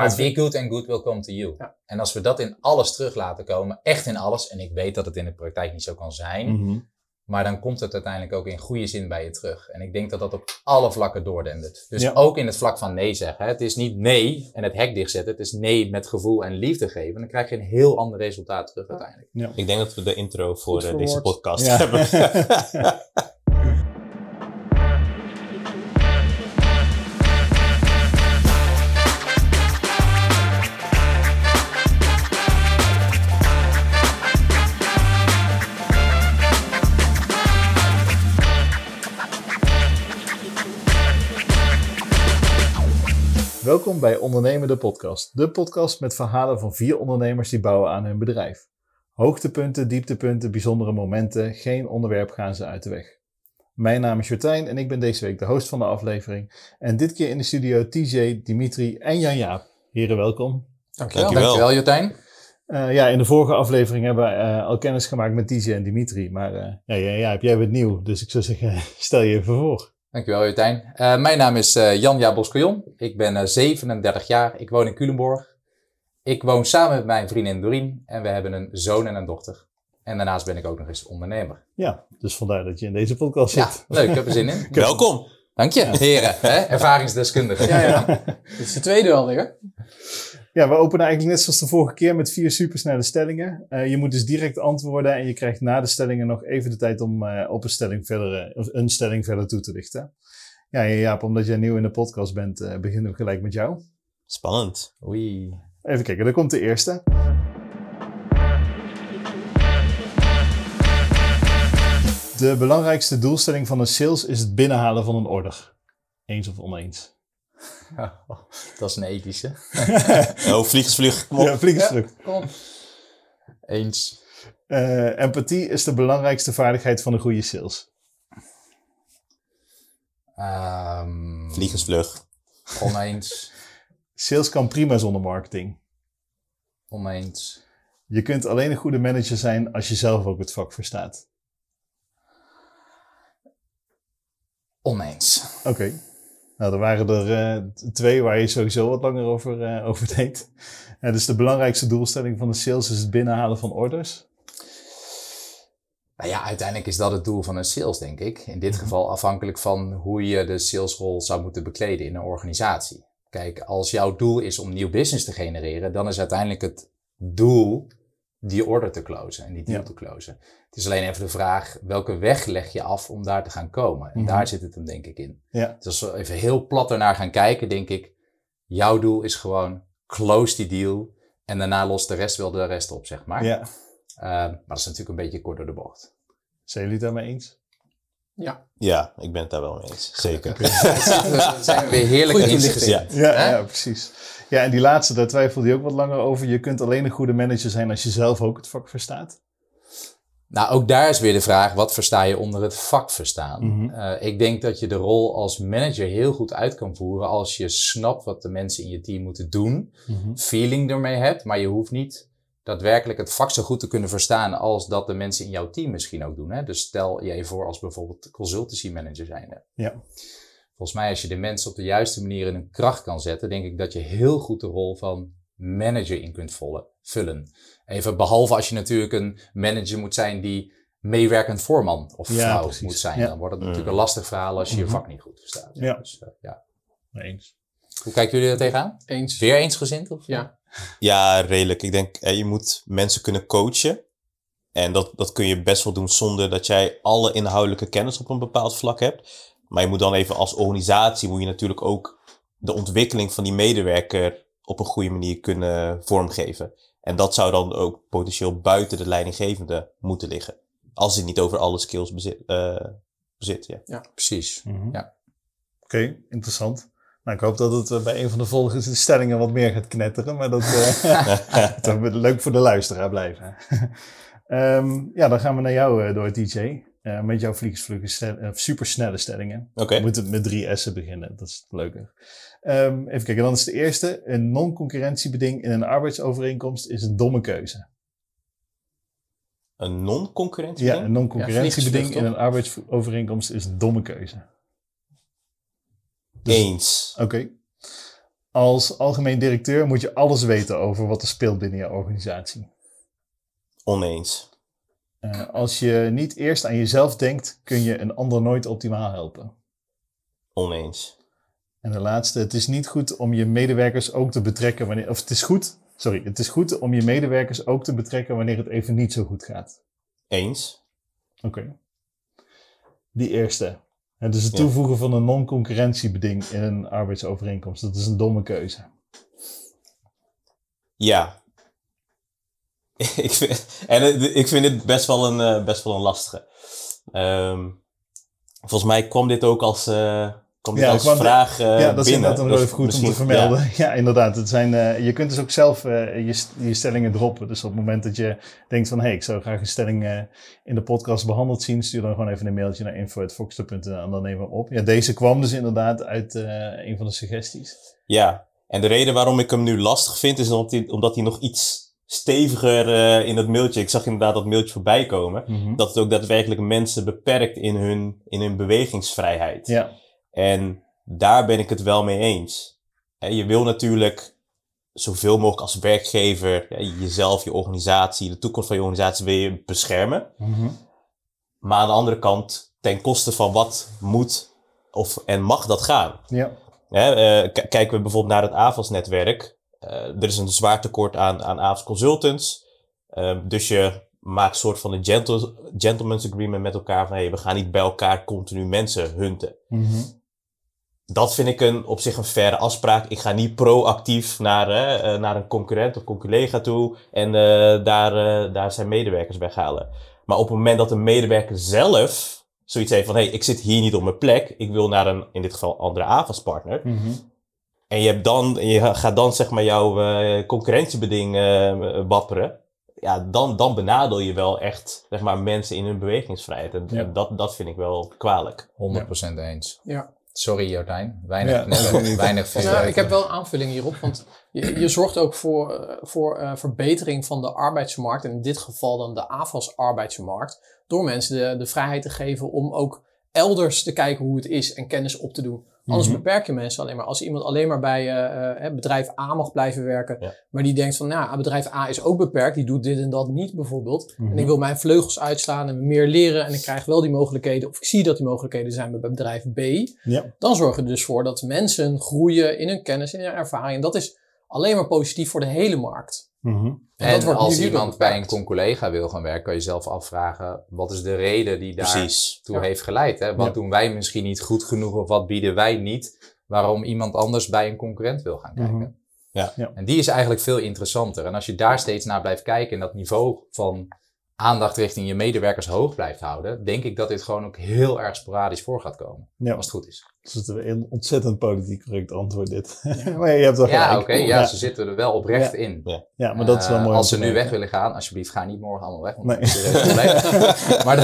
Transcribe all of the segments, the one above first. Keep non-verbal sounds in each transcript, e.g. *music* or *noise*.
Maar be good and good will come to you. Ja. En als we dat in alles terug laten komen, echt in alles, en ik weet dat het in de praktijk niet zo kan zijn, Mhm. maar dan komt het uiteindelijk ook in goede zin bij je terug. En ik denk dat dat op alle vlakken doordendert. Dus Ja. ook in het vlak van nee zeggen. hè. Het is niet nee en het hek dichtzetten. Het is nee met gevoel en liefde geven. Dan krijg je een heel ander resultaat terug uiteindelijk. Ik denk dat we de intro voor eh, deze podcast Ja. hebben. *laughs* *laughs* Welkom bij Ondernemen de Podcast. De podcast met verhalen van vier ondernemers die bouwen aan hun bedrijf. Hoogtepunten, dieptepunten, bijzondere momenten, geen onderwerp gaan ze uit de weg. Mijn naam is Jordijn en ik ben deze week de host van de aflevering. En dit keer in de studio TJ, Dimitri en Jan-Jaap. Heren, welkom. Dankjewel. Dankjewel. Dankjewel Jotijn. Eh, ja, in de vorige aflevering hebben we eh, al kennis gemaakt met TJ en Dimitri. Maar eh ja, ja, ja, jij bent nieuw, dus ik zou zeggen, *laughs* stel je even voor. Dankjewel Jotijn. Eh, mijn naam is eh Janja Boscojon. Ik ben eh, 37 jaar. Ik woon in Culemborg. Ik woon samen met mijn vriendin Doreen. En we hebben een zoon en een dochter. En daarnaast ben ik ook nog eens ondernemer. Ja, dus vandaar dat je in deze podcast Ja, zit. leuk. Ik heb er zin in. *laughs* Welkom. Dank je, heren. Hè? Ervaringsdeskundigen. Ja, ja. *laughs* Dit is de tweede alweer. Ja, we openen eigenlijk net zoals de vorige keer met vier supersnelle stellingen. Eh, je moet dus direct antwoorden en je krijgt na de stellingen nog even de tijd om eh, op een stelling, verder, eh, of een stelling verder toe te lichten. Ja, ja, Jaap, omdat jij nieuw in de podcast bent, beginnen we gelijk met jou. Spannend. Oei. Even kijken, daar komt de eerste. De belangrijkste doelstelling van een sales is het binnenhalen van een order. Eens of oneens? *laughs* Dat is een ethische. *laughs* Oh, vliegensvlug. Kom op. Ja, vliegensvlug. Kom op. Eens. Eh, empathie is de belangrijkste vaardigheid van een goede sales. Ehm, Vliegensvlug. Oneens. Sales kan prima zonder marketing. Oneens. Je kunt alleen een goede manager zijn als je zelf ook het vak verstaat. Oneens. Oké. Nou, er waren er eh, twee waar je sowieso wat langer over, eh *laughs* over denkt. Eh, dus de belangrijkste doelstelling van de sales is het binnenhalen van orders. Nou ja, uiteindelijk is dat het doel van een sales, denk ik. In dit Mhm. geval afhankelijk van hoe je de salesrol zou moeten bekleden in een organisatie. Kijk, als jouw doel is om nieuw business te genereren, dan is uiteindelijk het doel die order te closen en die deal Ja. te closen. Het is alleen even de vraag, welke weg leg je af om daar te gaan komen? En Mhm. daar zit het hem denk ik in. Ja. Dus als we even heel plat ernaar gaan kijken, denk ik, jouw doel is gewoon close die deal en daarna lost de rest wel de rest op, zeg maar. Ja. Eh, maar dat is natuurlijk een beetje kort door de bocht. Zijn jullie het daarmee eens? Ja. Ja, ik ben het daar wel mee eens. Zeker. *laughs* Dan zijn we weer heerlijk toelichting. Ja, ja, precies. Ja, en die laatste, daar twijfelde je ook wat langer over. Je kunt alleen een goede manager zijn als je zelf ook het vak verstaat. Nou, ook daar is weer de vraag, wat versta je onder het vak verstaan? Mhm. Eh, ik denk dat je de rol als manager heel goed uit kan voeren als je snapt wat de mensen in je team moeten doen, feeling ermee hebt, maar je hoeft niet daadwerkelijk het vak zo goed te kunnen verstaan als dat de mensen in jouw team misschien ook doen. Hè? Dus stel je even voor als bijvoorbeeld consultancy manager zijnde. Ja. Volgens mij als je de mensen op de juiste manier in hun kracht kan zetten, denk ik dat je heel goed de rol van manager in kunt vullen. Even behalve als je natuurlijk een manager moet zijn die meewerkend voorman of Ja, vrouw precies. moet zijn. Ja. Dan wordt het Mm. natuurlijk een lastig verhaal als je je Mhm. vak niet goed verstaat. Ja. Dus, eh, ja. Eens. Hoe kijken jullie er tegenaan? Eens. Weer eensgezind? Of? Ja. *laughs* Ja, redelijk. Ik denk, eh, je moet mensen kunnen coachen. En dat, dat kun je best wel doen zonder dat jij alle inhoudelijke kennis op een bepaald vlak hebt. Maar je moet dan even als organisatie, moet je natuurlijk ook de ontwikkeling van die medewerker op een goede manier kunnen vormgeven. En dat zou dan ook potentieel buiten de leidinggevende moeten liggen. Als hij niet over alle skills bezit. eh, bezit ja. Precies. Mhm. Ja. Oké, interessant. Nou, ik hoop dat het eh, bij een van de volgende stellingen wat meer gaat knetteren, maar dat, eh *laughs* *laughs* dat moet leuk voor de luisteraar blijven. *laughs* Ehm, ja, dan gaan we naar jou eh, door, DJ. Eh, met jouw vliegensvlugge stel- eh, supersnelle stellingen. Oké. We moeten met drie S'en beginnen, dat is leuker. Ehm, even kijken, dan is de eerste. Een non-concurrentiebeding in een arbeidsovereenkomst is een domme keuze. Een non-concurrentie? Ja, een non-concurrentiebeding in een arbeidsovereenkomst is een domme keuze. Eens. Oké. Als algemeen directeur moet je alles weten over wat er speelt binnen je organisatie. Oneens. Uh, als je niet eerst aan jezelf denkt, kun je een ander nooit optimaal helpen. Oneens. En de laatste, het is niet goed om je medewerkers ook te betrekken wanneer, of het is goed, sorry, het is goed om je medewerkers ook te betrekken wanneer het even niet zo goed gaat. Eens. Oké. Die eerste. En dus het toevoegen van een non-concurrentiebeding in een arbeidsovereenkomst, dat is een domme keuze. Ja. *laughs* ik, vind, en ik vind dit best wel een, eh, best wel een lastige. Um, volgens mij kwam dit ook als, uh, Komt ja, als vraag uh, Ja, dat is inderdaad nog even goed om te vermelden. *laughs* Ja, inderdaad. Het zijn, uh, je kunt dus ook zelf je, je stellingen droppen. Dus op het moment dat je denkt van... hé, hey, ik zou graag een stelling in de podcast behandeld zien... stuur dan gewoon even een mailtje naar info.foxter.nl en dan nemen we op. Ja, deze kwam dus inderdaad uit een van de suggesties. Ja, en de reden waarom ik hem nu lastig vind... is omdat hij, omdat hij nog iets steviger in het mailtje... ik zag inderdaad dat mailtje voorbij komen... Mhm. dat het ook daadwerkelijk mensen beperkt in hun, in hun bewegingsvrijheid. Ja. En daar ben ik het wel mee eens. Je wil natuurlijk zoveel mogelijk als werkgever jezelf, je organisatie, de toekomst van je organisatie wil je beschermen. Mhm. Maar aan de andere kant, ten koste van wat moet of en mag dat gaan? Ja. uh, kijken we bijvoorbeeld naar het AVAS-netwerk. Uh, er is een zwaar tekort aan, aan AVAS consultants. Uh, dus je maakt een soort van een gentle, gentleman's agreement met elkaar van hey, we gaan niet bij elkaar continu mensen hunten. Mhm dat vind ik een, op zich een faire afspraak. Ik ga niet proactief naar, uh, naar een concurrent of collega toe en uh, daar, uh, daar zijn medewerkers weghalen. Maar op het moment dat een medewerker zelf zoiets heeft van, hé, hey, ik zit hier niet op mijn plek, ik wil naar een, in dit geval, andere AVAS-partner. Mm -hmm. En je, hebt dan, je gaat dan zeg maar jouw concurrentiebeding wapperen. Ja, dan, dan benadeel je wel echt zeg maar, mensen in hun bewegingsvrijheid. En ja. dat, dat vind ik wel kwalijk. 100% eens. Ja. Sorry Jordijn, weinig, Ja. nee, weinig Nou, ik heb wel een aanvulling hierop, want je, je zorgt ook voor, eh, voor eh, verbetering van de arbeidsmarkt, en in dit geval dan de AFAS-arbeidsmarkt, door mensen de, de vrijheid te geven om ook elders te kijken hoe het is en kennis op te doen. Anders Mhm. beperk je mensen alleen maar. Als iemand alleen maar bij eh, eh, bedrijf A mag blijven werken, Ja. maar die denkt van, nou, bedrijf A is ook beperkt, die doet dit en dat niet bijvoorbeeld. En Mhm. ik wil mijn vleugels uitslaan en meer leren en ik krijg wel die mogelijkheden, of ik zie dat die mogelijkheden zijn bij bedrijf B Ja. dan zorgen we er dus voor dat mensen groeien in hun kennis, in hun ervaring. En dat is alleen maar positief voor de hele markt. Mhm. En, als iemand bij een con-collega wil gaan werken, kan je zelf afvragen, wat is de reden die daar Precies. toe Ja. heeft geleid? Hè? Wat Ja. doen wij misschien niet goed genoeg of wat bieden wij niet, waarom iemand anders bij een concurrent wil gaan kijken? Mhm. Ja. Ja. En die is eigenlijk veel interessanter. En als je daar steeds naar blijft kijken en dat niveau van aandacht richting je medewerkers hoog blijft houden, denk ik dat dit gewoon ook heel erg sporadisch voor gaat komen, Ja, als het goed is. dat is een ontzettend politiek correct antwoord dit. *laughs* maar je hebt wel Ja, gelijk. oké, ja, ze zitten er wel oprecht Ja. in. Ja, maar dat is wel Eh, mooi. Als ze nu weg willen gaan, alsjeblieft, ga niet morgen allemaal weg. Want Nee. dat is een serieus probleem. maar de-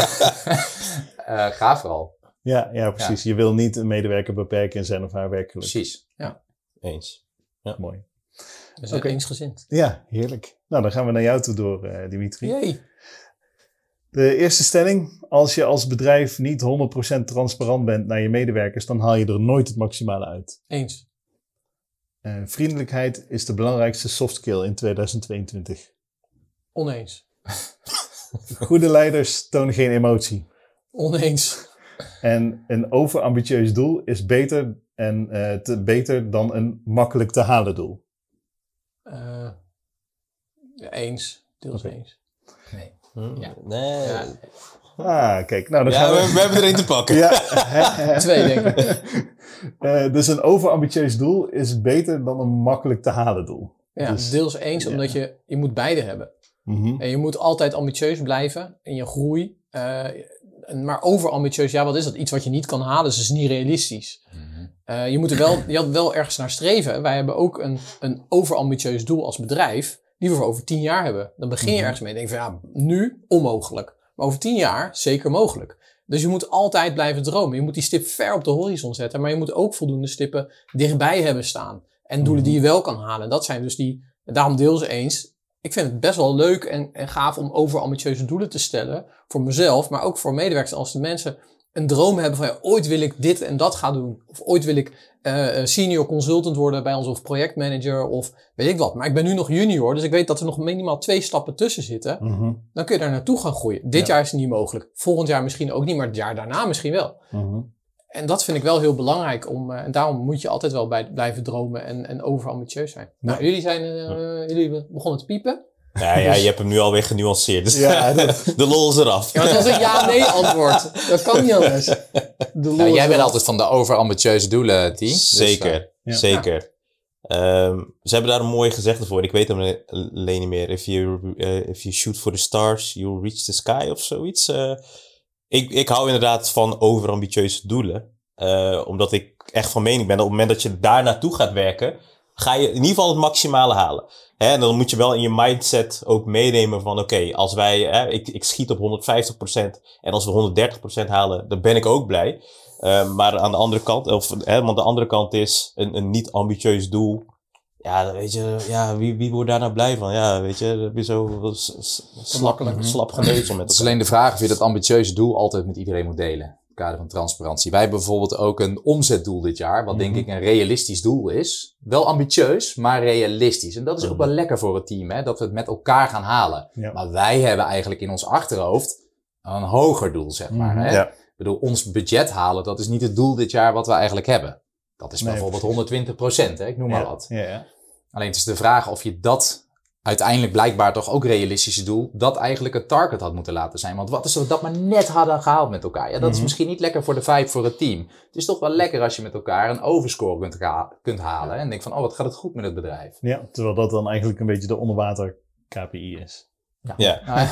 *laughs* eh, ga vooral. Ja, ja, precies. Je wil niet een medewerker beperken in zijn of haar werkelijk. Precies. Eens. Mooi. We zijn Oké. eensgezind. Ja, heerlijk. Nou, dan gaan we naar jou toe door, eh, Dimitri. Jee. De eerste stelling. Als je als bedrijf niet 100% transparant bent naar je medewerkers, dan haal je er nooit het maximale uit. Eens. Eh, vriendelijkheid is de belangrijkste soft skill in 2022. Oneens. *laughs* Goede leiders tonen geen emotie. Oneens. En een overambitieus doel is beter, en, eh, te, beter dan een makkelijk te halen doel. Eh, eens. Deels eens. Nee. Hm, Ja. Nee. Ja. Ah, kijk. Nou, dan Ja, gaan we, we... we hebben er één te pakken. Ja. *laughs* Twee, denk ik. *laughs* Eh, dus een overambitieus doel is beter dan een makkelijk te halen doel. Ja, Dus- deels eens, ja. omdat je, je moet beide hebben. Mhm. En je moet altijd ambitieus blijven in je groei. Eh, maar overambitieus, ja, wat is dat? Iets wat je niet kan halen, dus is niet realistisch. Mhm. Eh, je, moet er wel, je had wel ergens naar streven. Wij hebben ook een, een overambitieus doel als bedrijf, die we voor over tien jaar hebben. Dan begin je Mhm. ergens mee en denk van ja, nu onmogelijk. Maar over tien jaar zeker mogelijk. Dus je moet altijd blijven dromen. Je moet die stip ver op de horizon zetten, maar je moet ook voldoende stippen dichtbij hebben staan. En doelen die je wel kan halen. En dat zijn dus die, daarom deel ze eens. Ik vind het best wel leuk en, en gaaf om overambitieuze doelen te stellen. Voor mezelf, maar ook voor medewerkers. Als de mensen een droom hebben van ja, ooit wil ik dit en dat gaan doen. Of ooit wil ik eh, senior consultant worden bij ons of projectmanager of weet ik wat. Maar ik ben nu nog junior, dus ik weet dat er nog minimaal twee stappen tussen zitten. Mhm, Dan kun je daar naartoe gaan groeien. Dit Ja. jaar is het niet mogelijk. Volgend jaar misschien ook niet, maar het jaar daarna misschien wel. mhm. En dat vind ik wel heel belangrijk. Om, eh, en daarom moet je altijd wel bij, blijven dromen en, en overambitieus zijn. Nou, jullie zijn eh, jullie begonnen te piepen. Ja, ja, je hebt hem nu alweer genuanceerd. Dus Ja, *laughs* dat- de lol is eraf. Ja, het was een ja-nee antwoord. Dat kan niet anders. De lol Nou, is jij bent altijd van de overambitieuze doelen, T. Dus, Zeker, eh, ja. zeker. Ehm, ze hebben daar een mooi gezegde voor. Ik weet hem alleen niet meer. If you, eh, if you shoot for the stars, you'll reach the sky of zoiets. Eh, ik, ik hou inderdaad van overambitieuze doelen. Eh, omdat ik echt van mening ben dat op het moment dat je daar naartoe gaat werken, ga je in ieder geval het maximale halen. Hè, en dan moet je wel in je mindset ook meenemen van oké, als wij, hè, ik, ik schiet op 150% en als we 130% halen, dan ben ik ook blij. Eh, maar aan de andere kant, of, hè, want de andere kant is een, een niet ambitieus doel. Ja, dan weet je, ja, wie, wie wordt daar nou blij van? Ja, weet je, heb je zo slap, slap geneuzel met Het is alleen de vraag of je dat ambitieuze doel altijd met iedereen moet delen. Het kader van transparantie. Wij hebben bijvoorbeeld ook een omzetdoel dit jaar, wat denk ik een realistisch doel is. Wel ambitieus, maar realistisch. En dat is ook wel lekker voor het team, hè? dat we het met elkaar gaan halen. Ja. Maar wij hebben eigenlijk in ons achterhoofd een hoger doel, zeg maar. Mhm. Hè? Ja. Ik bedoel, ons budget halen, dat is niet het doel dit jaar wat we eigenlijk hebben. Dat is Nee, bijvoorbeeld precies. 120 procent, ik noem maar ja, wat. Alleen het is de vraag of je dat uiteindelijk blijkbaar toch ook realistische doel, dat eigenlijk het target had moeten laten zijn. Want wat is er dat maar net hadden gehaald met elkaar? Ja, dat is Mhm. misschien niet lekker voor de vibe voor het team. Het is toch wel lekker als je met elkaar een overscore kunt, ga- kunt halen. En denk van, oh, wat gaat het goed met het bedrijf. Ja, terwijl dat dan eigenlijk een beetje de onderwater KPI is. Ja. *laughs* Nou,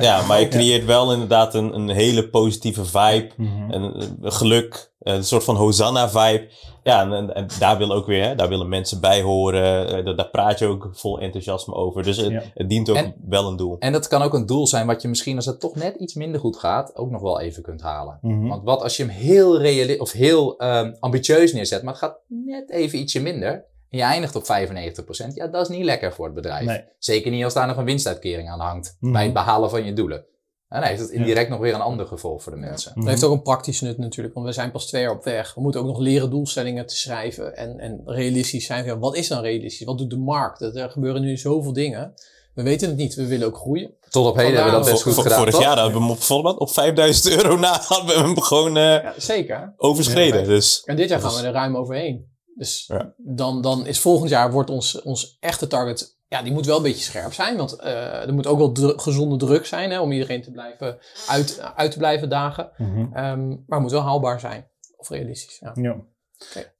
ja, maar je creëert wel inderdaad een, een hele positieve vibe. Mhm. Een, een geluk, een soort van Hosanna-vibe. Ja, en, en, en daar willen ook weer, hè, daar willen mensen bij horen. Eh, daar, daar praat je ook vol enthousiasme over. Dus het, Ja. het dient ook En- wel een doel. en dat kan ook een doel zijn wat je misschien als het toch net iets minder goed gaat, ook nog wel even kunt halen. Mhm. Want wat als je hem heel, reali- of heel ehm, ambitieus neerzet, maar het gaat net even ietsje minder. En je eindigt op 95%. Ja, dat is niet lekker voor het bedrijf. Nee. Zeker niet als daar nog een winstuitkering aan hangt. Mhm. Bij het behalen van je doelen. En dan heeft het Ja. indirect nog weer een ander gevolg voor de mensen. Dat heeft ook een praktisch nut natuurlijk, want we zijn pas twee jaar op weg. We moeten ook nog leren doelstellingen te schrijven en, en realistisch zijn. Ja, wat is dan realistisch? Wat doet de markt? Er er gebeuren nu zoveel dingen. We weten het niet. We willen ook groeien. Tot op heden hebben we dat best goed gedaan, vorig toch? jaar hadden we hem op, bijvoorbeeld op 5000 euro na hadden we hem gewoon eh, Ja, zeker. overschreden. Ja. dus En dit jaar Dat gaan we er ruim overheen. Dus Ja. dan, dan is volgend jaar wordt ons, ons echte target, ja, die moet wel een beetje scherp zijn. Want eh, er moet ook wel dru- gezonde druk zijn hè, om iedereen te blijven uit, uit te blijven dagen. Mhm. Ehm, maar het moet wel haalbaar zijn. Of realistisch. Ja. Ja.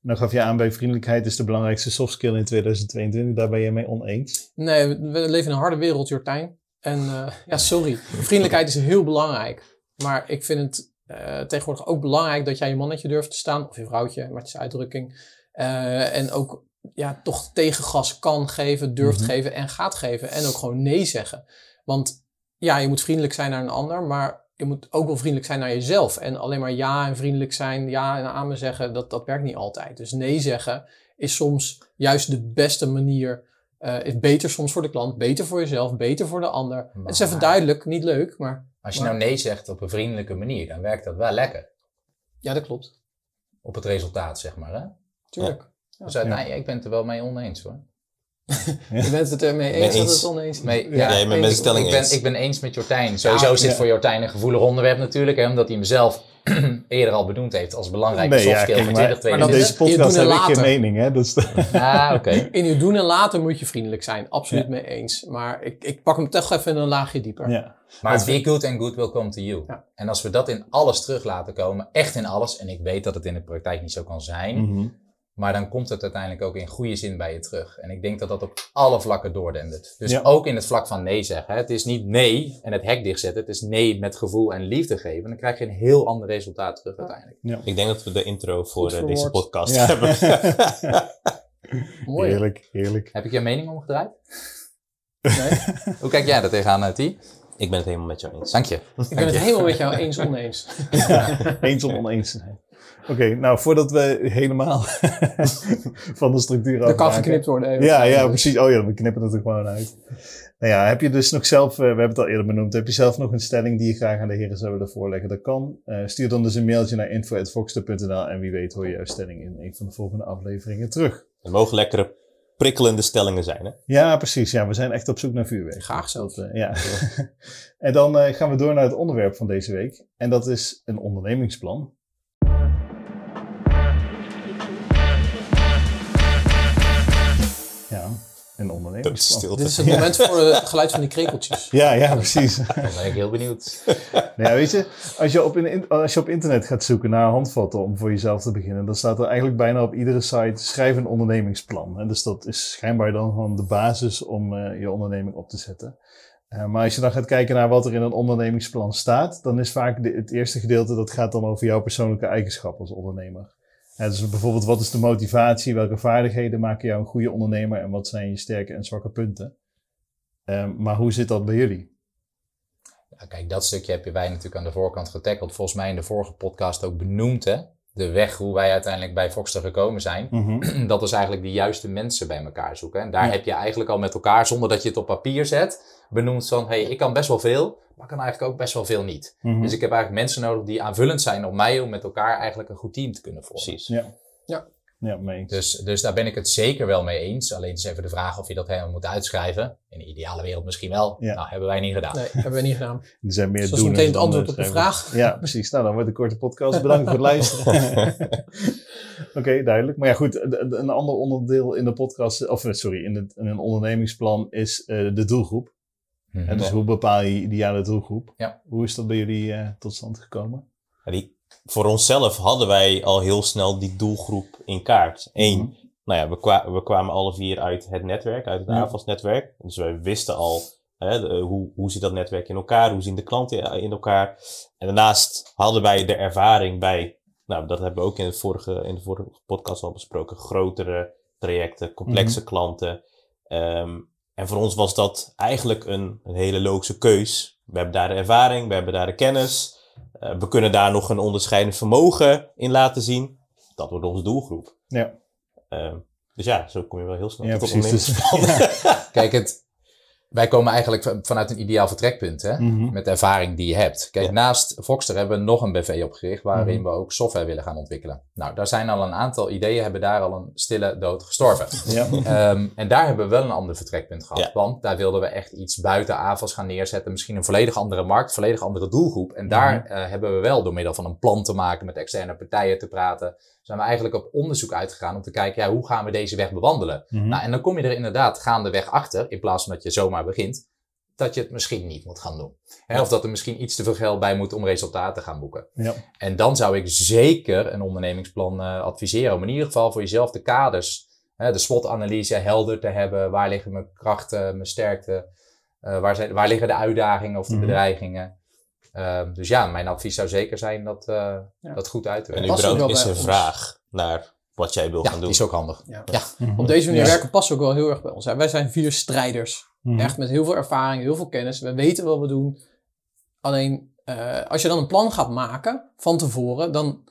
Dan gaf je aan bij vriendelijkheid is de belangrijkste soft skill in 2022. Daar ben je mee oneens. Nee, we, leven in een harde wereld, Jortijn. En eh, ja, sorry. Vriendelijkheid is heel belangrijk. Maar ik vind het eh, tegenwoordig ook belangrijk dat jij je mannetje durft te staan. Of je vrouwtje, maar het is uitdrukking. En ook ja, toch tegengas kan geven, durft Mhm. geven en gaat geven. En ook gewoon nee zeggen. Want ja, je moet vriendelijk zijn naar een ander, maar je moet ook wel vriendelijk zijn naar jezelf. En alleen maar ja en vriendelijk zijn, ja en amen zeggen, dat, dat werkt niet altijd. Dus nee zeggen is soms juist de beste manier. eh, is beter soms voor de klant, beter voor jezelf, beter voor de ander. Het is even duidelijk, niet leuk, maar Als je Maar- nou nee zegt op een vriendelijke manier, dan werkt dat wel lekker. ja, dat klopt. Op het resultaat, zeg maar. Hè? Tuurlijk. Dus uiteindelijk, ik ben het er wel mee oneens hoor. Je bent het ermee Ben eens dat eens. het oneens is. Mee, Ja, je bent met stelling ik ben, eens. ik ben eens met Jortijn. Sowieso Ja, zit ja. voor Jortijn een gevoelig onderwerp natuurlijk. Hè, omdat hij hem zelf *clears throat* eerder al benoemd heeft als belangrijke Nee, ja, soft skill kijk, voor maar- maar dat 2022. Deze podcast heb ik geen mening. Hè? Dus, *laughs* Ah, oké. In je doen en laten moet je vriendelijk zijn. Absoluut mee eens. Maar ik, ik pak hem toch even een laagje dieper. ja. Maar be good and good will come to you. Ja. En als we dat in alles terug laten komen, echt in alles, en ik weet dat het in de praktijk niet zo kan zijn, Mhm. Maar dan komt het uiteindelijk ook in goede zin bij je terug. En ik denk dat dat op alle vlakken doordendert. Dus Ja. ook in het vlak van nee zeggen. Hè. Het is niet nee en het hek dichtzetten, het is nee met gevoel en liefde geven. Dan krijg je een heel ander resultaat terug uiteindelijk. ik denk dat we de intro voor eh, deze podcast Ja. hebben. *laughs* *laughs* Mooi. heerlijk, heerlijk. Heb ik je mening omgedraaid? Nee? *laughs* Hoe kijk jij daar tegenaan, T? ik ben het helemaal met jou eens. Dank je. Ik ben het helemaal met jou eens oneens. Eens om oneens te zijn. Oké, nou voordat we helemaal *laughs* van de structuur Dat kan geknipt worden. even. Ja, ja, precies. Oh ja, we knippen het er gewoon uit. Nou ja, heb je dus nog zelf, eh, we hebben het al eerder benoemd, heb je zelf nog een stelling die je graag aan de heren zou willen voorleggen? Dat kan. Eh, stuur dan dus een mailtje naar info.voxter.nl en wie weet hoor je jouw stelling in een van de volgende afleveringen terug. Het mogen lekkere prikkelende stellingen zijn. Hè? Ja, precies. Ja, we zijn echt op zoek naar vuurwerk. Graag zelfs. Dat, eh, ja. *laughs* en dan eh, gaan we door naar het onderwerp van deze week. En dat is een ondernemingsplan. Een Dat is ondernemingsplan. stilte. Dit is het moment voor het geluid van die krekeltjes. *laughs* Ja, ja, precies. Dan ben ik heel benieuwd. *laughs* Nou ja, weet je, als je, op in, als je op internet gaat zoeken naar handvatten om voor jezelf te beginnen, dan staat er eigenlijk bijna op iedere site schrijf een ondernemingsplan. En dus dat is schijnbaar dan gewoon de basis om eh, je onderneming op te zetten. Eh, maar als je dan gaat kijken naar wat er in een ondernemingsplan staat, dan is vaak de- het eerste gedeelte dat gaat dan over jouw persoonlijke eigenschappen als ondernemer. Dus bijvoorbeeld, wat is de motivatie? Welke vaardigheden maken jou een goede ondernemer? En wat zijn je sterke en zwakke punten? Eh, maar hoe zit dat bij jullie? Kijk, dat stukje heb je wij natuurlijk aan de voorkant getackeld. Volgens mij in de vorige podcast ook benoemd, hè? De weg hoe wij uiteindelijk bij Foxter gekomen zijn. *clears throat* Dat is eigenlijk de juiste mensen bij elkaar zoeken. En daar Ja. heb je eigenlijk al met elkaar, zonder dat je het op papier zet, benoemd van, hé, hey, ik kan best wel veel, maar kan eigenlijk ook best wel veel niet. Mhm. Dus ik heb eigenlijk mensen nodig die aanvullend zijn op mij om met elkaar eigenlijk een goed team te kunnen vormen. Precies. Ja. Ja. Ja, mee eens. Dus, dus daar ben ik het zeker wel mee eens. Alleen is even de vraag of je dat helemaal moet uitschrijven. In de ideale wereld misschien wel. Ja. Nou, hebben wij niet gedaan. Nee, hebben we niet gedaan. *laughs* Er zijn meer Dus dat is meteen het antwoord op de vraag. Ja, precies. Nou, dan wordt het een korte podcast. Bedankt voor het luisteren. *laughs* Oké, duidelijk. Maar ja, goed. Een ander onderdeel in de podcast, of eh, sorry, in, het, in een ondernemingsplan is eh, de doelgroep. Mhm. En dus hoe bepaal je ideale doelgroep? Ja. Hoe is dat bij jullie eh, tot stand gekomen? Die, voor onszelf hadden wij al heel snel die doelgroep in kaart. Eén, Mhm. nou ja, we, kwa- we kwamen alle vier uit het netwerk, uit het Ja. AFAS-netwerk. Dus wij wisten al hè, de- hoe, hoe zit dat netwerk in elkaar, hoe zien de klanten in elkaar. En daarnaast hadden wij de ervaring bij, nou dat hebben we ook in, het vorige, in de vorige podcast al besproken, grotere trajecten, complexe klanten. Ehm, en voor ons was dat eigenlijk een, een hele logische keus. We hebben daar de ervaring, we hebben daar de kennis. Eh, we kunnen daar nog een onderscheidend vermogen in laten zien. Dat wordt onze doelgroep. Ja, Ehm, dus ja, zo kom je wel heel snel ja tot precies. Dus. *laughs* Kijk, het, wij komen eigenlijk van- vanuit een ideaal vertrekpunt, hè? Mhm. met de ervaring die je hebt. Kijk, Ja. naast Voxter hebben we nog een BV opgericht waarin Mhm. we ook software willen gaan ontwikkelen. Nou, daar zijn al een aantal ideeën, hebben daar al een stille dood gestorven. Ja. Ehm, en daar hebben we wel een ander vertrekpunt gehad. Ja. Want daar wilden we echt iets buiten AFAS gaan neerzetten. Misschien een volledig andere markt, volledig andere doelgroep. En daar Mhm. eh, hebben we wel door middel van een plan te maken, met externe partijen te praten, zijn we eigenlijk op onderzoek uitgegaan om te kijken, ja, hoe gaan we deze weg bewandelen? Mhm. Nou, en dan kom je er inderdaad gaandeweg achter, in plaats van dat je zomaar begint, dat je het misschien niet moet gaan doen. Hè, Of dat er misschien iets te veel geld bij moet om resultaten te gaan boeken. ja. En dan zou ik zeker een ondernemingsplan eh, adviseren. Om in ieder geval voor jezelf de kaders, hè, de SWOT-analyse helder te hebben. Waar liggen mijn krachten, mijn sterkte? eh, waar, zijn, waar liggen de uitdagingen of de Mhm. bedreigingen? Ehm, dus ja, mijn advies zou zeker zijn dat, eh, Ja. dat goed uit te En werken. überhaupt wel is er ons. vraag naar wat jij wil Ja, gaan die doen. is ook handig. Ja. Ja. Mhm. Op deze manier Ja. werken past ook wel heel erg bij ons. hè. Wij zijn vier strijders. Mhm. Echt met heel veel ervaring, heel veel kennis. We weten wat we doen. Alleen, eh, als je dan een plan gaat maken van tevoren, dan,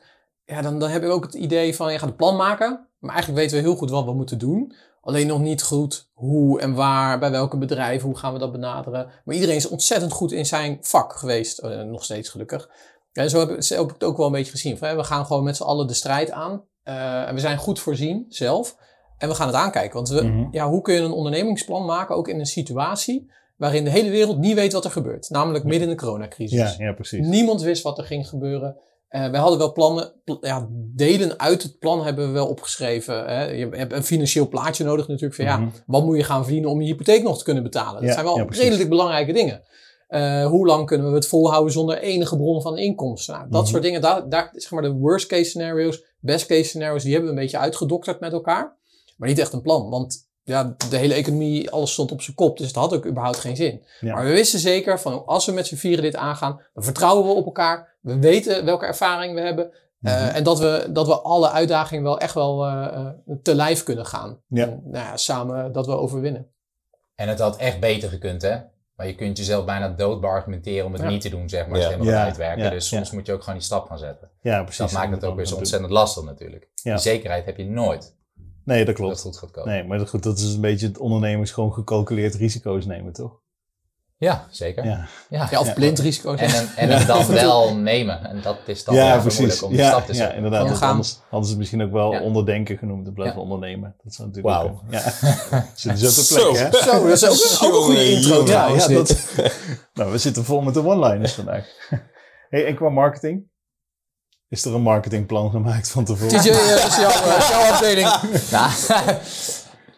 ja, dan, dan heb ik ook het idee van je gaat een plan maken. Maar eigenlijk weten we heel goed wat we moeten doen. Alleen nog niet goed hoe en waar, bij welke bedrijven, hoe gaan we dat benaderen. Maar iedereen is ontzettend goed in zijn vak geweest. Eh, nog steeds gelukkig. En zo heb, ik- zo heb ik het ook wel een beetje gezien. Van, hè, we gaan gewoon met z'n allen de strijd aan. Eh, en we zijn goed voorzien zelf. En we gaan het aankijken. Want we, Mhm. ja, hoe kun je een ondernemingsplan maken, ook in een situatie waarin de hele wereld niet weet wat er gebeurt. Namelijk midden in de coronacrisis. ja, ja, precies. Niemand wist wat er ging gebeuren. Eh we hadden wel plannen, pl- ja, delen uit het plan hebben we wel opgeschreven. Hè. Je hebt een financieel plaatje nodig natuurlijk. Van, Mhm. ja, wat moet je gaan verdienen om je hypotheek nog te kunnen betalen? Dat Ja, zijn wel ja, redelijk belangrijke dingen. Eh, hoe lang kunnen we het volhouden zonder enige bron van inkomsten? Nou, dat Mhm. soort dingen, daar, daar, zeg maar de worst case scenario's, best case scenario's, die hebben we een beetje uitgedokterd met elkaar. Maar niet echt een plan, want ja, de hele economie, alles stond op zijn kop. Dus het had ook überhaupt geen zin. Ja. Maar we wisten zeker van als we met z'n vieren dit aangaan, dan vertrouwen we op elkaar. We weten welke ervaring we hebben. eh, Mhm. en dat we, dat we alle uitdagingen wel echt wel eh, eh, te lijf kunnen gaan. Ja. En, nou ja, samen dat we overwinnen. En het had echt beter gekund, hè? Maar je kunt jezelf bijna dood beargumenteren om het Ja. niet te doen, zeg maar, Ja. als je helemaal uitwerken. ja, dus soms ja. moet je ook gewoon die stap gaan zetten. Ja, precies. dat maakt het ook weer zo ontzettend lastig natuurlijk. Ja. Die zekerheid heb je nooit Nee, dat dat klopt. het goed gaat komen. Nee, maar dat, goed, dat is een beetje het ondernemers gewoon gecalculeerd risico's nemen, toch? Ja, zeker. Ja, Ja. Ja, of Ja. blind risico's. En, en, en het dan *laughs* wel nemen. En dat is dan ja precies. moeilijk om Ja, stap te ja, zetten. inderdaad. Want gaan. Anders hadden ze het misschien ook wel Ja. onderdenken genoemd in plaats Ja. van ondernemen. Dat zou natuurlijk ook, eh, Ja, *laughs* zitten zo ter Zo. plekke, hè? Zo, dat is ook, ook een goede intro. Ja, trouwens. ja, dat, *laughs* nou, we zitten vol met de one-liners vandaag. Hey, en qua marketing? Is er een marketingplan gemaakt van tevoren? Dat is jouw, eh, is jouw afdeling.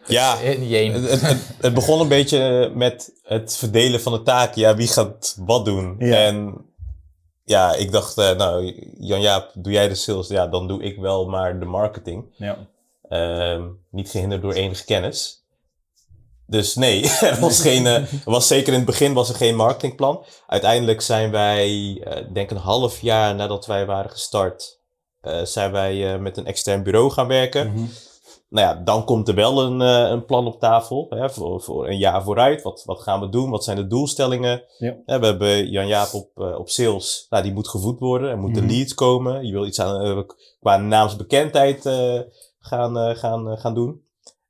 Ja, het, het, begon een beetje met het verdelen van de taken. Ja, wie gaat wat doen? Ja. En ja, ik dacht, eh, nou, Jan-Jaap, doe jij de sales? Ja, dan doe ik wel maar de marketing. Ja. Ehm, niet gehinderd door enige kennis. Dus nee, *laughs* er was, geen, eh, was zeker in het begin was er geen marketingplan. Uiteindelijk zijn wij, eh, ik denk een half jaar nadat wij waren gestart, eh, zijn wij eh, met een extern bureau gaan werken. Mhm. Nou ja, dan komt er wel een, eh, een plan op tafel hè, voor, voor een jaar vooruit. Wat, wat gaan we doen? Wat zijn de doelstellingen? Ja. We hebben Jan-Jaap op, eh, op sales. Nou, die moet gevoed worden. Er moeten Mhm. leads komen. Je wil iets aan, eh, qua naamsbekendheid gaan, gaan, gaan doen.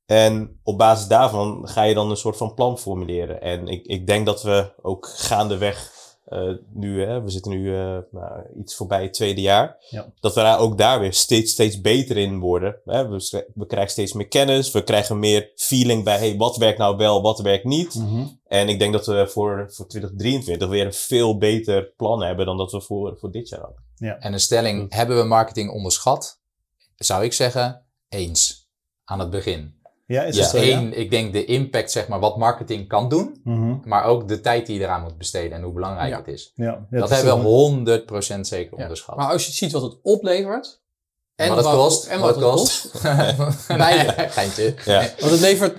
En op basis daarvan ga je dan een soort van plan formuleren. En ik, ik denk dat we ook gaandeweg, eh nu, hè, we zitten nu eh, nou, iets voorbij het tweede jaar, Ja. dat we daar ook daar weer steeds, steeds beter in worden. Hè. We, we krijgen steeds meer kennis, we krijgen meer feeling bij, hey, wat werkt nou wel, wat werkt niet. Mhm. En ik denk dat we voor, voor 2023 weer een veel beter plan hebben dan dat we voor, voor dit jaar hadden. En een stelling, hebben we marketing onderschat? Zou ik zeggen, eens. Aan het begin. Ja, is Ja. zo? Ja? Eén, ik denk de impact, zeg maar, wat marketing kan doen. Mhm. Maar ook de tijd die je eraan moet besteden en hoe belangrijk Ja. het is. ja. ja dat het is hebben we toch 100% zeker Ja. onderschat. Maar als je ziet wat het oplevert. En wat het kost. En wat het kost. *laughs* Beide. Geintje. Ja. Want het levert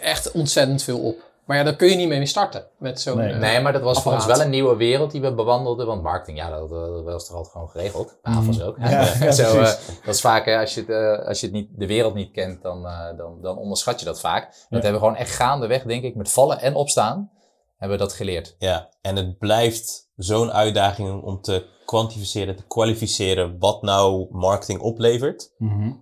echt ontzettend veel op. Maar ja, daar kun je niet mee starten. Met zo'n... Nee. eh, Nee, maar dat was voor ons apparaat. wel een nieuwe wereld die we bewandelden. Want marketing, ja, dat, dat was toch altijd gewoon geregeld. Mhm. AFAS ook. Ja, *laughs* ja, Zo, eh, dat is vaak, hè, als je, het, eh, als je het niet, de wereld niet kent, dan, eh, dan, dan onderschat je dat vaak. Dat hebben we gewoon echt gaandeweg, denk ik, met vallen en opstaan, hebben we dat geleerd. Ja, en het blijft zo'n uitdaging om te kwantificeren, te kwalificeren wat nou marketing oplevert. Mhm.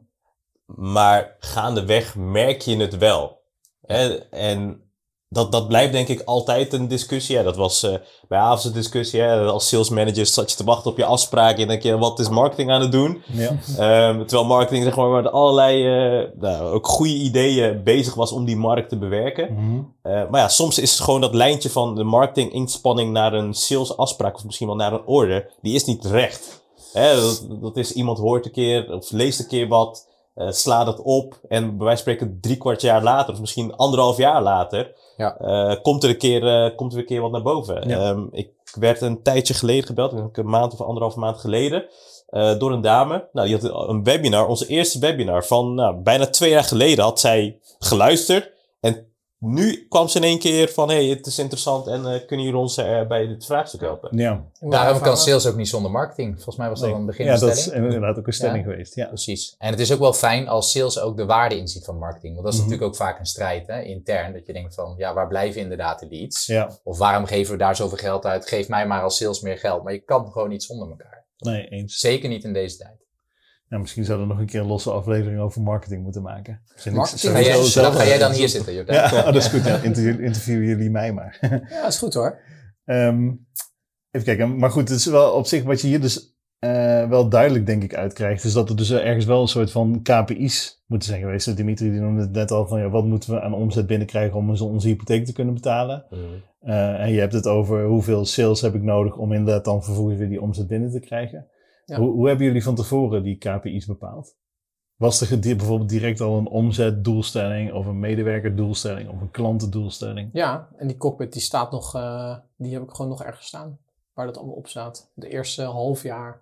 Maar gaandeweg merk je het wel. Hè? En dat, dat blijft denk ik altijd een discussie. Ja, dat was eh, bij Avs een discussie. Hè? Als sales manager zat je te wachten op je afspraak en denk je, wat is marketing aan het doen? Ja. *laughs* Ehm, terwijl marketing zeg maar met allerlei eh, nou, ook goede ideeën bezig was om die markt te bewerken. Mhm. Eh, maar ja, soms is het gewoon dat lijntje van de marketing-inspanning naar een sales-afspraak of misschien wel naar een order, die is niet recht. Hè, dat, dat is iemand hoort een keer of leest een keer wat, slaat het op en bij wijze van spreken drie kwart jaar later of misschien anderhalf jaar later, Ja. eh, komt, er een keer, eh, komt er een keer wat naar boven. Ja. Ehm, ik werd een tijdje geleden gebeld, een maand of anderhalf maand geleden, eh, door een dame. Nou, die had een webinar, onze eerste webinar van nou, bijna twee jaar geleden had zij geluisterd. En nu kwam ze in één keer van, hey, het is interessant en eh, kunnen jullie ons eh, bij dit vraagstuk helpen? Ja. Daarom kan sales ook niet zonder marketing. Volgens mij was dat Nee. aan het begin ja, een dat is inderdaad ook een stelling geweest. Ja. Precies. En het is ook wel fijn als sales ook de waarde inziet van marketing. Want dat is Mhm. natuurlijk ook vaak een strijd, hè, intern. Dat je denkt van, ja, waar blijven inderdaad de leads? ja, Of waarom geven we daar zoveel geld uit? Geef mij maar als sales meer geld. Maar je kan gewoon niet zonder elkaar. nee, eens. Zeker niet in deze tijd. Ja, misschien zouden we nog een keer een losse aflevering over marketing moeten maken. Marketing? Ga jij, zelf- ga jij dan hier zitten, Jordaan. Ja, *laughs* dat is goed. Ja. Interview, interviewen jullie mij maar. *laughs* Ja, is goed hoor. Ehm, even kijken. Maar goed, het is wel op zich wat je hier dus eh, wel duidelijk denk ik uitkrijgt. Is dat er dus ergens wel een soort van KPI's moeten zijn geweest. Dimitri die noemde het net al van ja, wat moeten we aan omzet binnenkrijgen om onze, hypotheek te kunnen betalen. Eh, en je hebt het over hoeveel sales heb ik nodig om inderdaad dan vervolgens weer die omzet binnen te krijgen. Ja. Hoe, hoe hebben jullie van tevoren die KPI's bepaald? Was er bijvoorbeeld direct al een omzetdoelstelling of een medewerkerdoelstelling of een klantendoelstelling? Ja, en die cockpit die staat nog, eh, die heb ik gewoon nog ergens staan. Waar dat allemaal op staat. De eerste half jaar.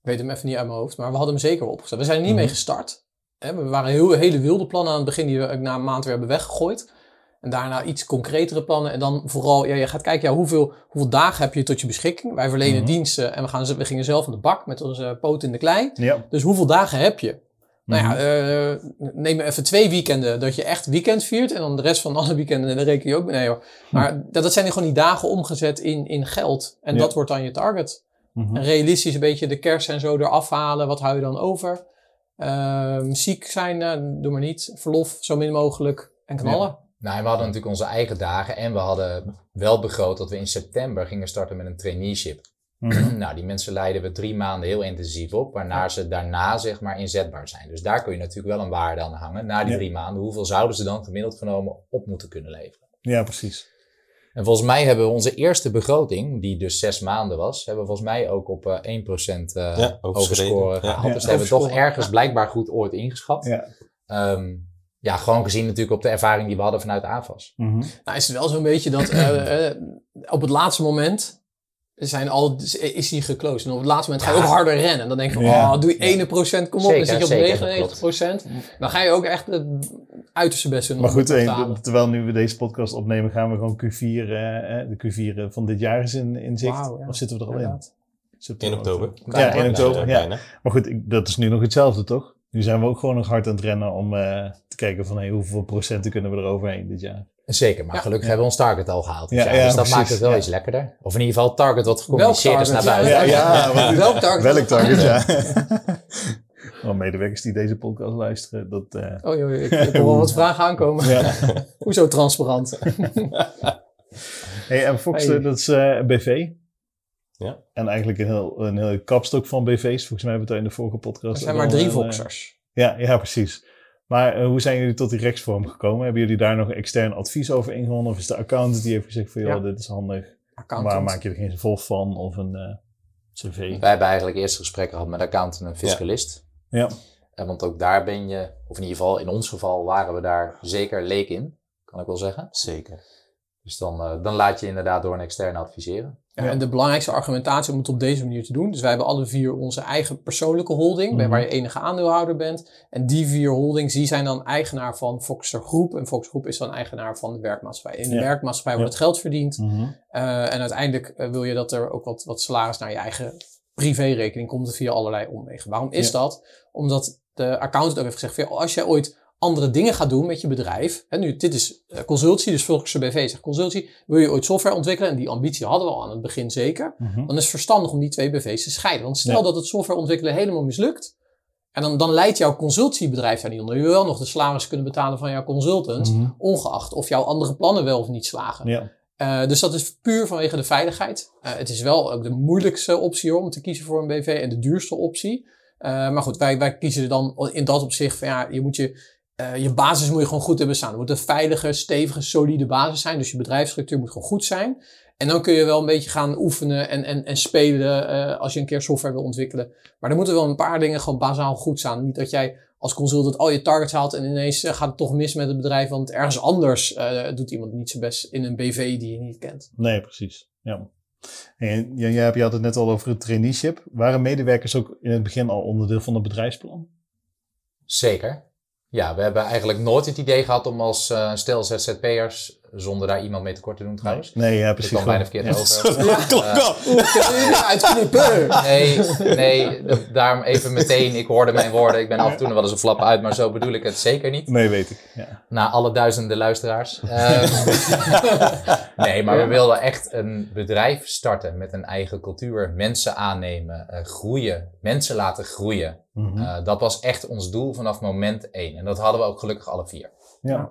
Weet hem even niet uit mijn hoofd, maar we hadden hem zeker opgesteld. We zijn er niet Mhm. mee gestart. Hè, we waren heel, hele wilde plannen aan het begin die we na een maand weer hebben weggegooid. En daarna iets concretere plannen. En dan vooral, ja, je gaat kijken, ja, hoeveel, hoeveel dagen heb je tot je beschikking? Wij verlenen Mhm. diensten en we, gaan, we gingen zelf aan de bak met onze poot in de klei. Ja. Dus hoeveel dagen heb je? Nou Mhm. ja, eh, neem even twee weekenden dat je echt weekend viert. En dan de rest van alle weekenden, daar reken je ook mee. Nee hoor. Maar dat, dat zijn gewoon die dagen omgezet in, in geld. En Ja. dat wordt dan je target. Mhm. En realistisch een beetje de kerst en zo eraf halen. Wat hou je dan over? Ehm ziek zijn, eh, doe maar niet. Verlof, zo min mogelijk. En knallen. Nou, en we hadden natuurlijk onze eigen dagen en we hadden wel begroot dat we in september gingen starten met een traineeship. Mhm. *clears throat* nou, die mensen leiden we drie maanden heel intensief op, waarna ze daarna zeg maar inzetbaar zijn. Dus daar kun je natuurlijk wel een waarde aan hangen. Na die Ja. drie maanden, hoeveel zouden ze dan gemiddeld genomen op moeten kunnen leveren? Ja, precies. En volgens mij hebben we onze eerste begroting, die dus zes maanden was, hebben we volgens mij ook op eh 1% eh Ja, overschreden. overscoren Ja. gehaald. Ja, dus dat hebben we toch ergens blijkbaar goed ooit ingeschat. Ja. Ehm, ja, gewoon gezien natuurlijk op de ervaring die we hadden vanuit AFAS. Mhm. Nou is het wel zo'n beetje dat eh, *clears throat* eh, op het laatste moment zijn al, is hij geclosed. En op het laatste moment ga je Ja. ook harder rennen. En dan denk je van, Ja. oh, doe je 1%, kom op. Zeker, dan zit je op zeker, 99%. Dan ga je ook echt het uiterste best doen. Maar goed, eh, terwijl nu we deze podcast opnemen, gaan we gewoon Q4, eh, eh, de Q4 van dit jaar is in, in zicht. Ja. Of zitten we er al in? September, In oktober. Ja, in oktober. Ja. Maar goed, ik- dat is nu nog hetzelfde, toch? Nu zijn we ook gewoon nog hard aan het rennen om eh, te kijken van hey, hoeveel procenten kunnen we er overheen dit jaar. Zeker, maar Ja. gelukkig hebben we ons target al gehaald. Ja, dus dat precies, maakt het wel ja. iets lekkerder. Of in ieder geval het target wat gecommuniceerd is naar buiten. Ja, Welk target? Welk target, ja. *laughs* Wel, medewerkers die deze podcast luisteren, dat... eh, Oh joh, ik, ik hoor wel wat vragen aankomen. ja. *laughs* Hoezo transparant? Hey, en Fox, Hey. eh, dat is eh, een BV. Ja. En eigenlijk een heel, een heel kapstok van BV's. Volgens mij hebben we het al in de vorige podcast. Er zijn maar drie eh, Voxers. Ja, ja, precies. Maar eh, hoe zijn jullie tot die rechtsvorm gekomen? Hebben jullie daar nog extern advies over ingewonnen? Of is de accountant die heeft gezegd van, joh, Ja. dit is handig. Accountant. Waar maak je er geen volg van? Of een eh, cv? Wij hebben eigenlijk eerst gesprekken gehad met accountant en fiscalist. Ja. En want ook daar ben je, of in ieder geval in ons geval waren we daar zeker leek in, kan ik wel zeggen. Zeker. Dus dan, eh, dan laat je inderdaad door een externe adviseren. Ja. En de belangrijkste argumentatie om het op deze manier te doen. Dus wij hebben alle vier onze eigen persoonlijke holding, Mhm. waar je enige aandeelhouder bent. En die vier holdings, die zijn dan eigenaar van Foxer Groep. En Foxer Groep is dan eigenaar van de werkmaatschappij. In de Ja. werkmaatschappij Ja. wordt het geld verdiend. Mhm. Eh, en uiteindelijk eh, wil je dat er ook wat, wat salaris naar je eigen privérekening komt via allerlei omwegen. Waarom is Ja. dat? Omdat de accountant ook heeft gezegd, als jij ooit andere dingen gaat doen met je bedrijf. En nu, dit is eh, consultie, dus volgens de BV zegt consultie. Wil je ooit software ontwikkelen? En die ambitie hadden we al aan het begin zeker. Mhm. Dan is het verstandig om die twee BV's te scheiden. Want stel Ja. dat het software ontwikkelen helemaal mislukt. En dan, dan leidt jouw consultiebedrijf daar niet onder. Je wil wel nog de salaris kunnen betalen van jouw consultants. Mhm. Ongeacht of jouw andere plannen wel of niet slagen. Ja. Eh, dus dat is puur vanwege de veiligheid. Eh, het is wel ook de moeilijkste optie hoor, om te kiezen voor een BV en de duurste optie. Maar goed, wij, wij kiezen er dan in dat opzicht van ja, je moet je, eh, je basis moet je gewoon goed hebben staan. Het moet een veilige, stevige, solide basis zijn. Dus je bedrijfsstructuur moet gewoon goed zijn. En dan kun je wel een beetje gaan oefenen en, en, en spelen eh, als je een keer software wil ontwikkelen. Maar er moeten wel een paar dingen gewoon bazaal goed staan. Niet dat jij als consultant al je targets haalt en ineens eh, gaat het toch mis met het bedrijf. Want ergens anders eh, doet iemand niet zijn best in een BV die je niet kent. Nee, precies. Ja. En jij, jij hebt je had het net al over het traineeship. Waren medewerkers ook in het begin al onderdeel van het bedrijfsplan? Zeker. Ja, we hebben eigenlijk nooit het idee gehad om als eh stel ZZP'ers, zonder daar iemand mee tekort te doen trouwens. Nee, ja, Ik precies. kwam bijna gewoon- verkeerd ja. over. Kunnen jullie uitknippen? Nee, nee, daarom even meteen, ik hoorde mijn woorden, ik ben af en toe nog wel eens een flap uit, maar zo bedoel ik het zeker niet. Nee, weet ik. Ja. Na alle duizenden luisteraars. Ehm, *laughs* nee, maar we wilden echt een bedrijf starten met een eigen cultuur. Mensen aannemen, eh, groeien, mensen laten groeien. Mhm. Eh, dat was echt ons doel vanaf moment één. En dat hadden we ook gelukkig alle vier. ja.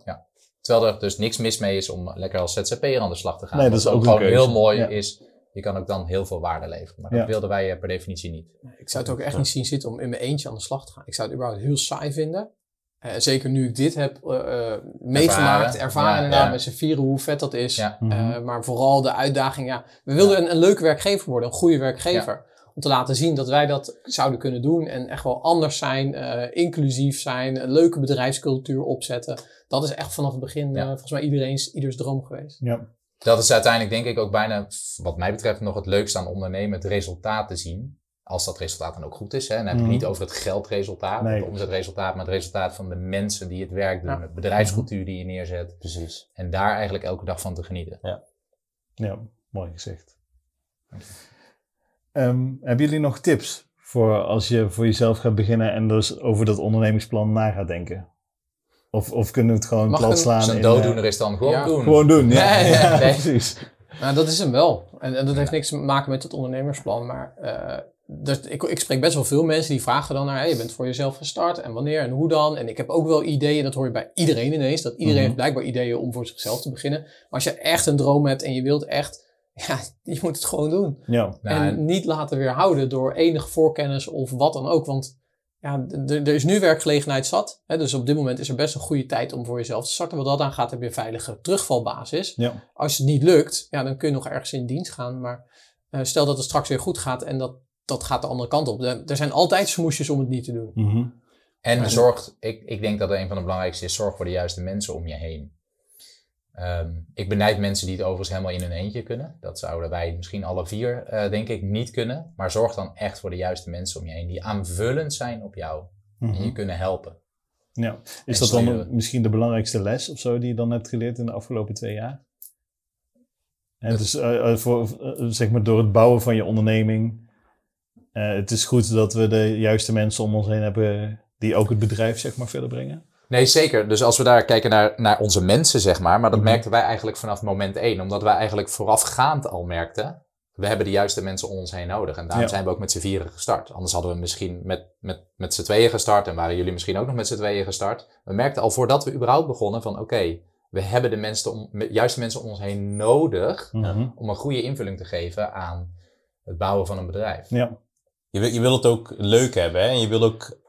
Terwijl er dus niks mis mee is om lekker als ZZP'er aan de slag te gaan. Nee, dat is ook een gewoon keuze. heel mooi Ja. is. Je kan ook dan heel veel waarde leveren. Maar Ja. dat wilden wij eh, per definitie niet. Ik zou het ook echt niet zien zitten om in mijn eentje aan de slag te gaan. Ik zou het überhaupt heel saai vinden. Eh, zeker nu ik dit heb eh, meegemaakt, ervaren Ja, met z'n vieren hoe vet dat is. Ja. Mhm. Eh, maar vooral de uitdaging, ja. We wilden een, een leuke werkgever worden, een goede werkgever. Om te laten zien dat wij dat zouden kunnen doen en echt wel anders zijn, eh, inclusief zijn, een leuke bedrijfscultuur opzetten. Dat is echt vanaf het begin Ja. eh, volgens mij iedereen's, ieders droom geweest. ja. Dat is uiteindelijk denk ik ook bijna, wat mij betreft, nog het leukste aan ondernemen. Het resultaat te zien. Als dat resultaat dan ook goed is. Hè. Dan heb ik Mhm. niet over het geldresultaat, Nee. het omzetresultaat. Maar het resultaat van de mensen die het werk doen. Ja. Het bedrijfscultuur die je neerzet. Precies. En daar eigenlijk elke dag van te genieten. Ja, mooi gezegd. Ehm, hebben jullie nog tips voor als je voor jezelf gaat beginnen en dus over dat ondernemingsplan na gaat denken? Of, of kunnen we het gewoon plat een- slaan? In, dooddoener eh, is dan gewoon Ja. doen. Gewoon doen, ja. *laughs* Nee, ja, nee. precies. Nou, dat is hem wel. En, en dat heeft niks te maken met het ondernemersplan. Maar eh, dus ik, ik spreek best wel veel mensen die vragen dan naar... Hey, je bent voor jezelf gestart en wanneer en hoe dan? En ik heb ook wel ideeën, dat hoor je bij iedereen ineens. Dat iedereen Mhm. heeft blijkbaar ideeën om voor zichzelf te beginnen. Maar als je echt een droom hebt en je wilt echt... *laughs* Ja, je moet het gewoon doen. Ja. Nou, en niet laten weerhouden door enige voorkennis of wat dan ook. Want ja, er is nu werkgelegenheid zat. Hè, dus op dit moment is er best een goede tijd om voor jezelf te starten. Wat dat aan gaat, heb je een veilige terugvalbasis. Ja. Als het niet lukt, ja, dan kun je nog ergens in dienst gaan. Maar eh, stel dat het straks weer goed gaat en dat, dat gaat de andere kant op. Er zijn altijd smoesjes om het niet te doen. Mhm. En zorg, ik, ik denk dat een van de belangrijkste is, zorg voor de juiste mensen om je heen. Ehm, ik benijd mensen die het overigens helemaal in hun eentje kunnen. Dat zouden wij misschien alle vier, eh, denk ik, niet kunnen. Maar zorg dan echt voor de juiste mensen om je heen, die aanvullend zijn op jou. En je Mhm. kunnen helpen. Ja. Is En dat dan misschien de belangrijkste les of zo die je dan hebt geleerd in de afgelopen twee jaar? En dus eh, eh, voor, zeg maar door het bouwen van je onderneming. het is goed dat we de juiste mensen om ons heen hebben die ook het bedrijf zeg maar verder brengen. Nee, zeker. Dus als we daar kijken naar, naar onze mensen, zeg maar. Maar dat Mhm. merkten wij eigenlijk vanaf moment één. Omdat wij eigenlijk voorafgaand al merkten. We hebben de juiste mensen om ons heen nodig. En daarom Ja. zijn we ook met z'n vieren gestart. Anders hadden we misschien met, met, met z'n tweeën gestart. En waren jullie misschien ook nog met z'n tweeën gestart. We merkten al voordat we überhaupt begonnen van... Oké, we hebben de mensen om, juiste mensen om ons heen nodig... Mhm. om een goede invulling te geven aan het bouwen van een bedrijf. Ja. Je wil, je wil het ook leuk hebben hè? en je wil ook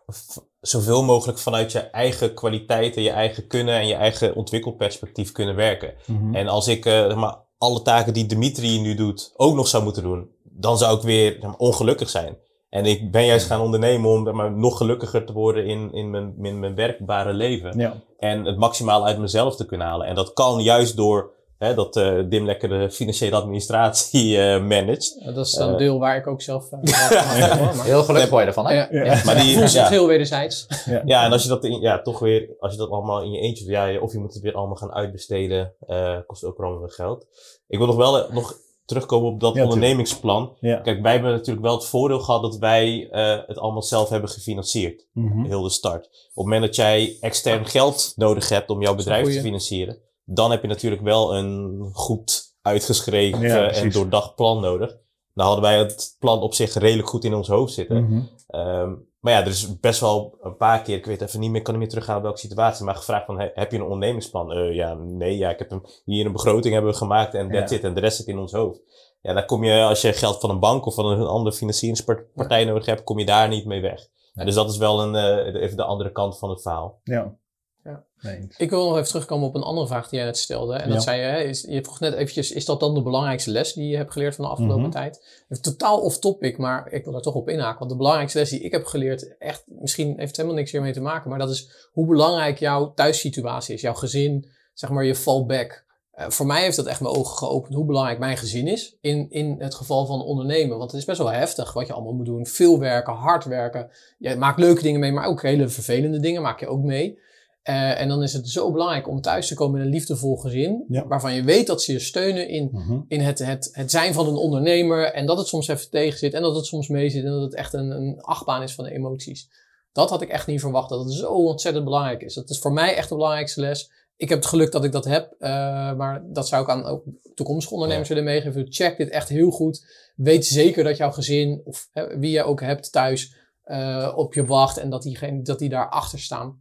zoveel mogelijk vanuit je eigen kwaliteiten, je eigen kunnen en je eigen ontwikkelperspectief kunnen werken. Mhm. En als ik eh, zeg maar, alle taken die Dimitri nu doet ook nog zou moeten doen, dan zou ik weer zeg maar, ongelukkig zijn. En ik ben juist gaan ondernemen om maar, nog gelukkiger te worden in, in, mijn, in mijn werkbare leven. ja. En het maximaal uit mezelf te kunnen halen. En dat kan juist door hè, dat eh, Dim lekker de financiële administratie eh managt. Eh, dat is dan een Eh. deel waar ik ook zelf... eh, *laughs* Heel gelukkig word je ervan, hè? Ja, Ja. ja. Maar die- Voelt zich ja. heel wederzijds. Ja, en als je dat in- ja, toch weer, als je dat allemaal in je eentje doet, ja, of je moet het weer allemaal gaan uitbesteden, eh, kost ook allemaal weer geld. Ik wil nog wel eh, nog terugkomen op dat ondernemingsplan. Ja. Kijk, wij hebben natuurlijk wel het voordeel gehad dat wij eh, het allemaal zelf hebben gefinancierd. Mhm. Heel de start. Op het moment dat jij extern geld nodig hebt om jouw bedrijf te financieren, dan heb je natuurlijk wel een goed uitgeschreven Ja, en doordacht plan nodig. Nou hadden wij het plan op zich redelijk goed in ons hoofd zitten. Mhm. Ehm, maar ja, er is best wel een paar keer, ik weet even niet meer, kan niet meer teruggaan op welke situatie, maar gevraagd van, he- heb je een ondernemingsplan? Eh, ja, nee, ja, ik heb hem hier een begroting hebben we gemaakt en that's Ja. it. En de rest zit in ons hoofd. Ja, dan kom je, als je geld van een bank of van een andere financieringspartij nodig hebt, kom je daar niet mee weg. Nee. Dus dat is wel een, eh, even de andere kant van het verhaal. Ja. Ja. Ik wil nog even terugkomen op een andere vraag die jij net stelde. En Ja. dat zei je, hè, is, je vroeg net eventjes, is dat dan de belangrijkste les die je hebt geleerd van de afgelopen Mhm. tijd? Even Totaal off topic, maar ik wil daar toch op inhaken. Want de belangrijkste les die ik heb geleerd, echt, misschien heeft het helemaal niks hiermee te maken, maar dat is hoe belangrijk jouw thuissituatie is. Jouw gezin, zeg maar je fallback. Eh, voor mij heeft dat echt mijn ogen geopend hoe belangrijk mijn gezin is in, in het geval van ondernemen. Want het is best wel heftig wat je allemaal moet doen. Veel werken, hard werken. Je maakt leuke dingen mee, maar ook hele vervelende dingen maak je ook mee. Eh, en dan is het zo belangrijk om thuis te komen in een liefdevol gezin. Ja. Waarvan je weet dat ze je steunen in, Mhm. in het, het, het zijn van een ondernemer. En dat het soms even tegen zit. En dat het soms mee zit. En dat het echt een, een achtbaan is van emoties. Dat had ik echt niet verwacht. Dat het zo ontzettend belangrijk is. Dat is voor mij echt de belangrijkste les. Ik heb het geluk dat ik dat heb. eh, maar dat zou ik aan ook toekomstige ondernemers willen meegeven. Check dit echt heel goed. Weet zeker dat jouw gezin, of hè, wie je ook hebt thuis, eh, op je wacht. En dat die, dat die daar achter staan.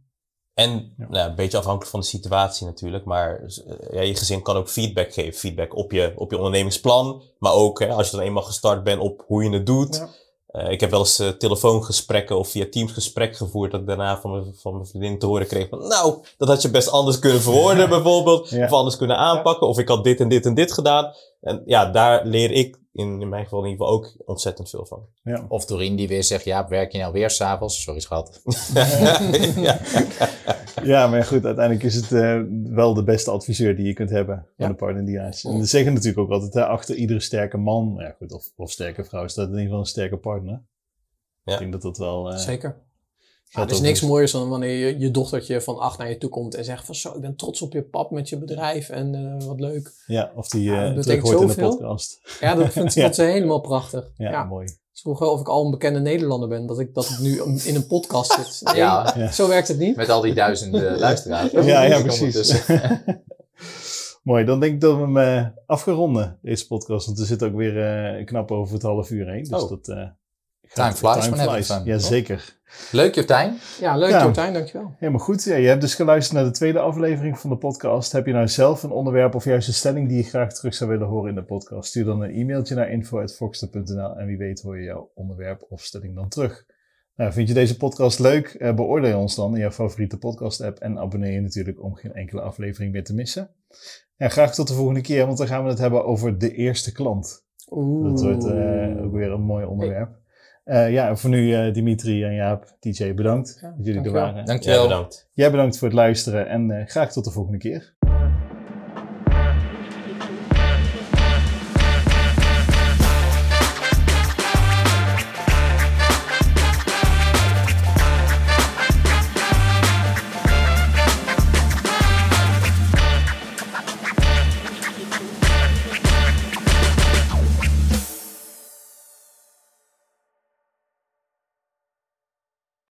En Ja. nou, een beetje afhankelijk van de situatie natuurlijk, maar eh, ja, je gezin kan ook feedback geven. Feedback op je, op je ondernemingsplan, maar ook hè, als je dan eenmaal gestart bent op hoe je het doet. Ja. Eh, ik heb wel eens eh, telefoongesprekken of via Teams gesprek gevoerd dat ik daarna van mijn, van mijn vriendin te horen kreeg van nou, dat had je best anders kunnen verwoorden bijvoorbeeld, Ja. of anders kunnen aanpakken, of ik had dit en dit en dit gedaan. En ja, daar leer ik in, in mijn geval in ieder geval ook ontzettend veel van. Ja. Of Doreen die weer zegt, ja, werk je nou weer s'avonds? Sorry schat. *laughs* *laughs* ja. ja, maar goed, uiteindelijk is het eh, wel de beste adviseur die je kunt hebben van Ja. de partner die je En ze zeggen natuurlijk ook altijd, hè, achter iedere sterke man, ja, goed, of, of sterke vrouw, staat in ieder geval een sterke partner. Ja. Ik denk dat dat wel... eh, Zeker. Ja, er is niks mooiers dan wanneer je, je dochtertje van acht naar je toe komt en zegt van zo, ik ben trots op je pap met je bedrijf en eh, wat leuk. Ja, of die Ja, eh dat terug betekent hoort in de podcast. Ja, dat vindt, *laughs* Ja. ze helemaal prachtig. Ja, Ja. mooi. Ze vroeg wel of ik al een bekende Nederlander ben, dat ik, dat ik nu in een podcast zit. *laughs* Nee, Ja. Ja. zo werkt het niet. Met al die duizenden luisteraars. Ja, ja, precies. *laughs* Mooi, dan denk ik dat we hem eh, af gaan ronden, deze podcast. Want we zitten ook weer eh, knap over het half uur heen. Dus Oh. dat, eh, Time flies having fun, Ja, toch? zeker. Leuk Jotijn. Ja, leuk Ja. Jotijn, dankjewel. Helemaal goed. Ja, je hebt dus geluisterd naar de tweede aflevering van de podcast. Heb je nou zelf een onderwerp of juist een stelling die je graag terug zou willen horen in de podcast? Stuur dan een e-mailtje naar info.foxter.nl en wie weet hoor je jouw onderwerp of stelling dan terug. Nou, vind je deze podcast leuk? Eh, beoordeel ons dan in jouw favoriete podcast app en abonneer je natuurlijk om geen enkele aflevering meer te missen. En graag tot de volgende keer, want dan gaan we het hebben over de eerste klant. Oeh. Dat wordt eh, ook weer een mooi onderwerp. Eh, ja, voor nu eh, Dimitri en Jaap, DJ bedankt Ja, dat jullie er waren. Dankjewel. bedankt. Jij bedankt voor het luisteren en eh, graag tot de volgende keer.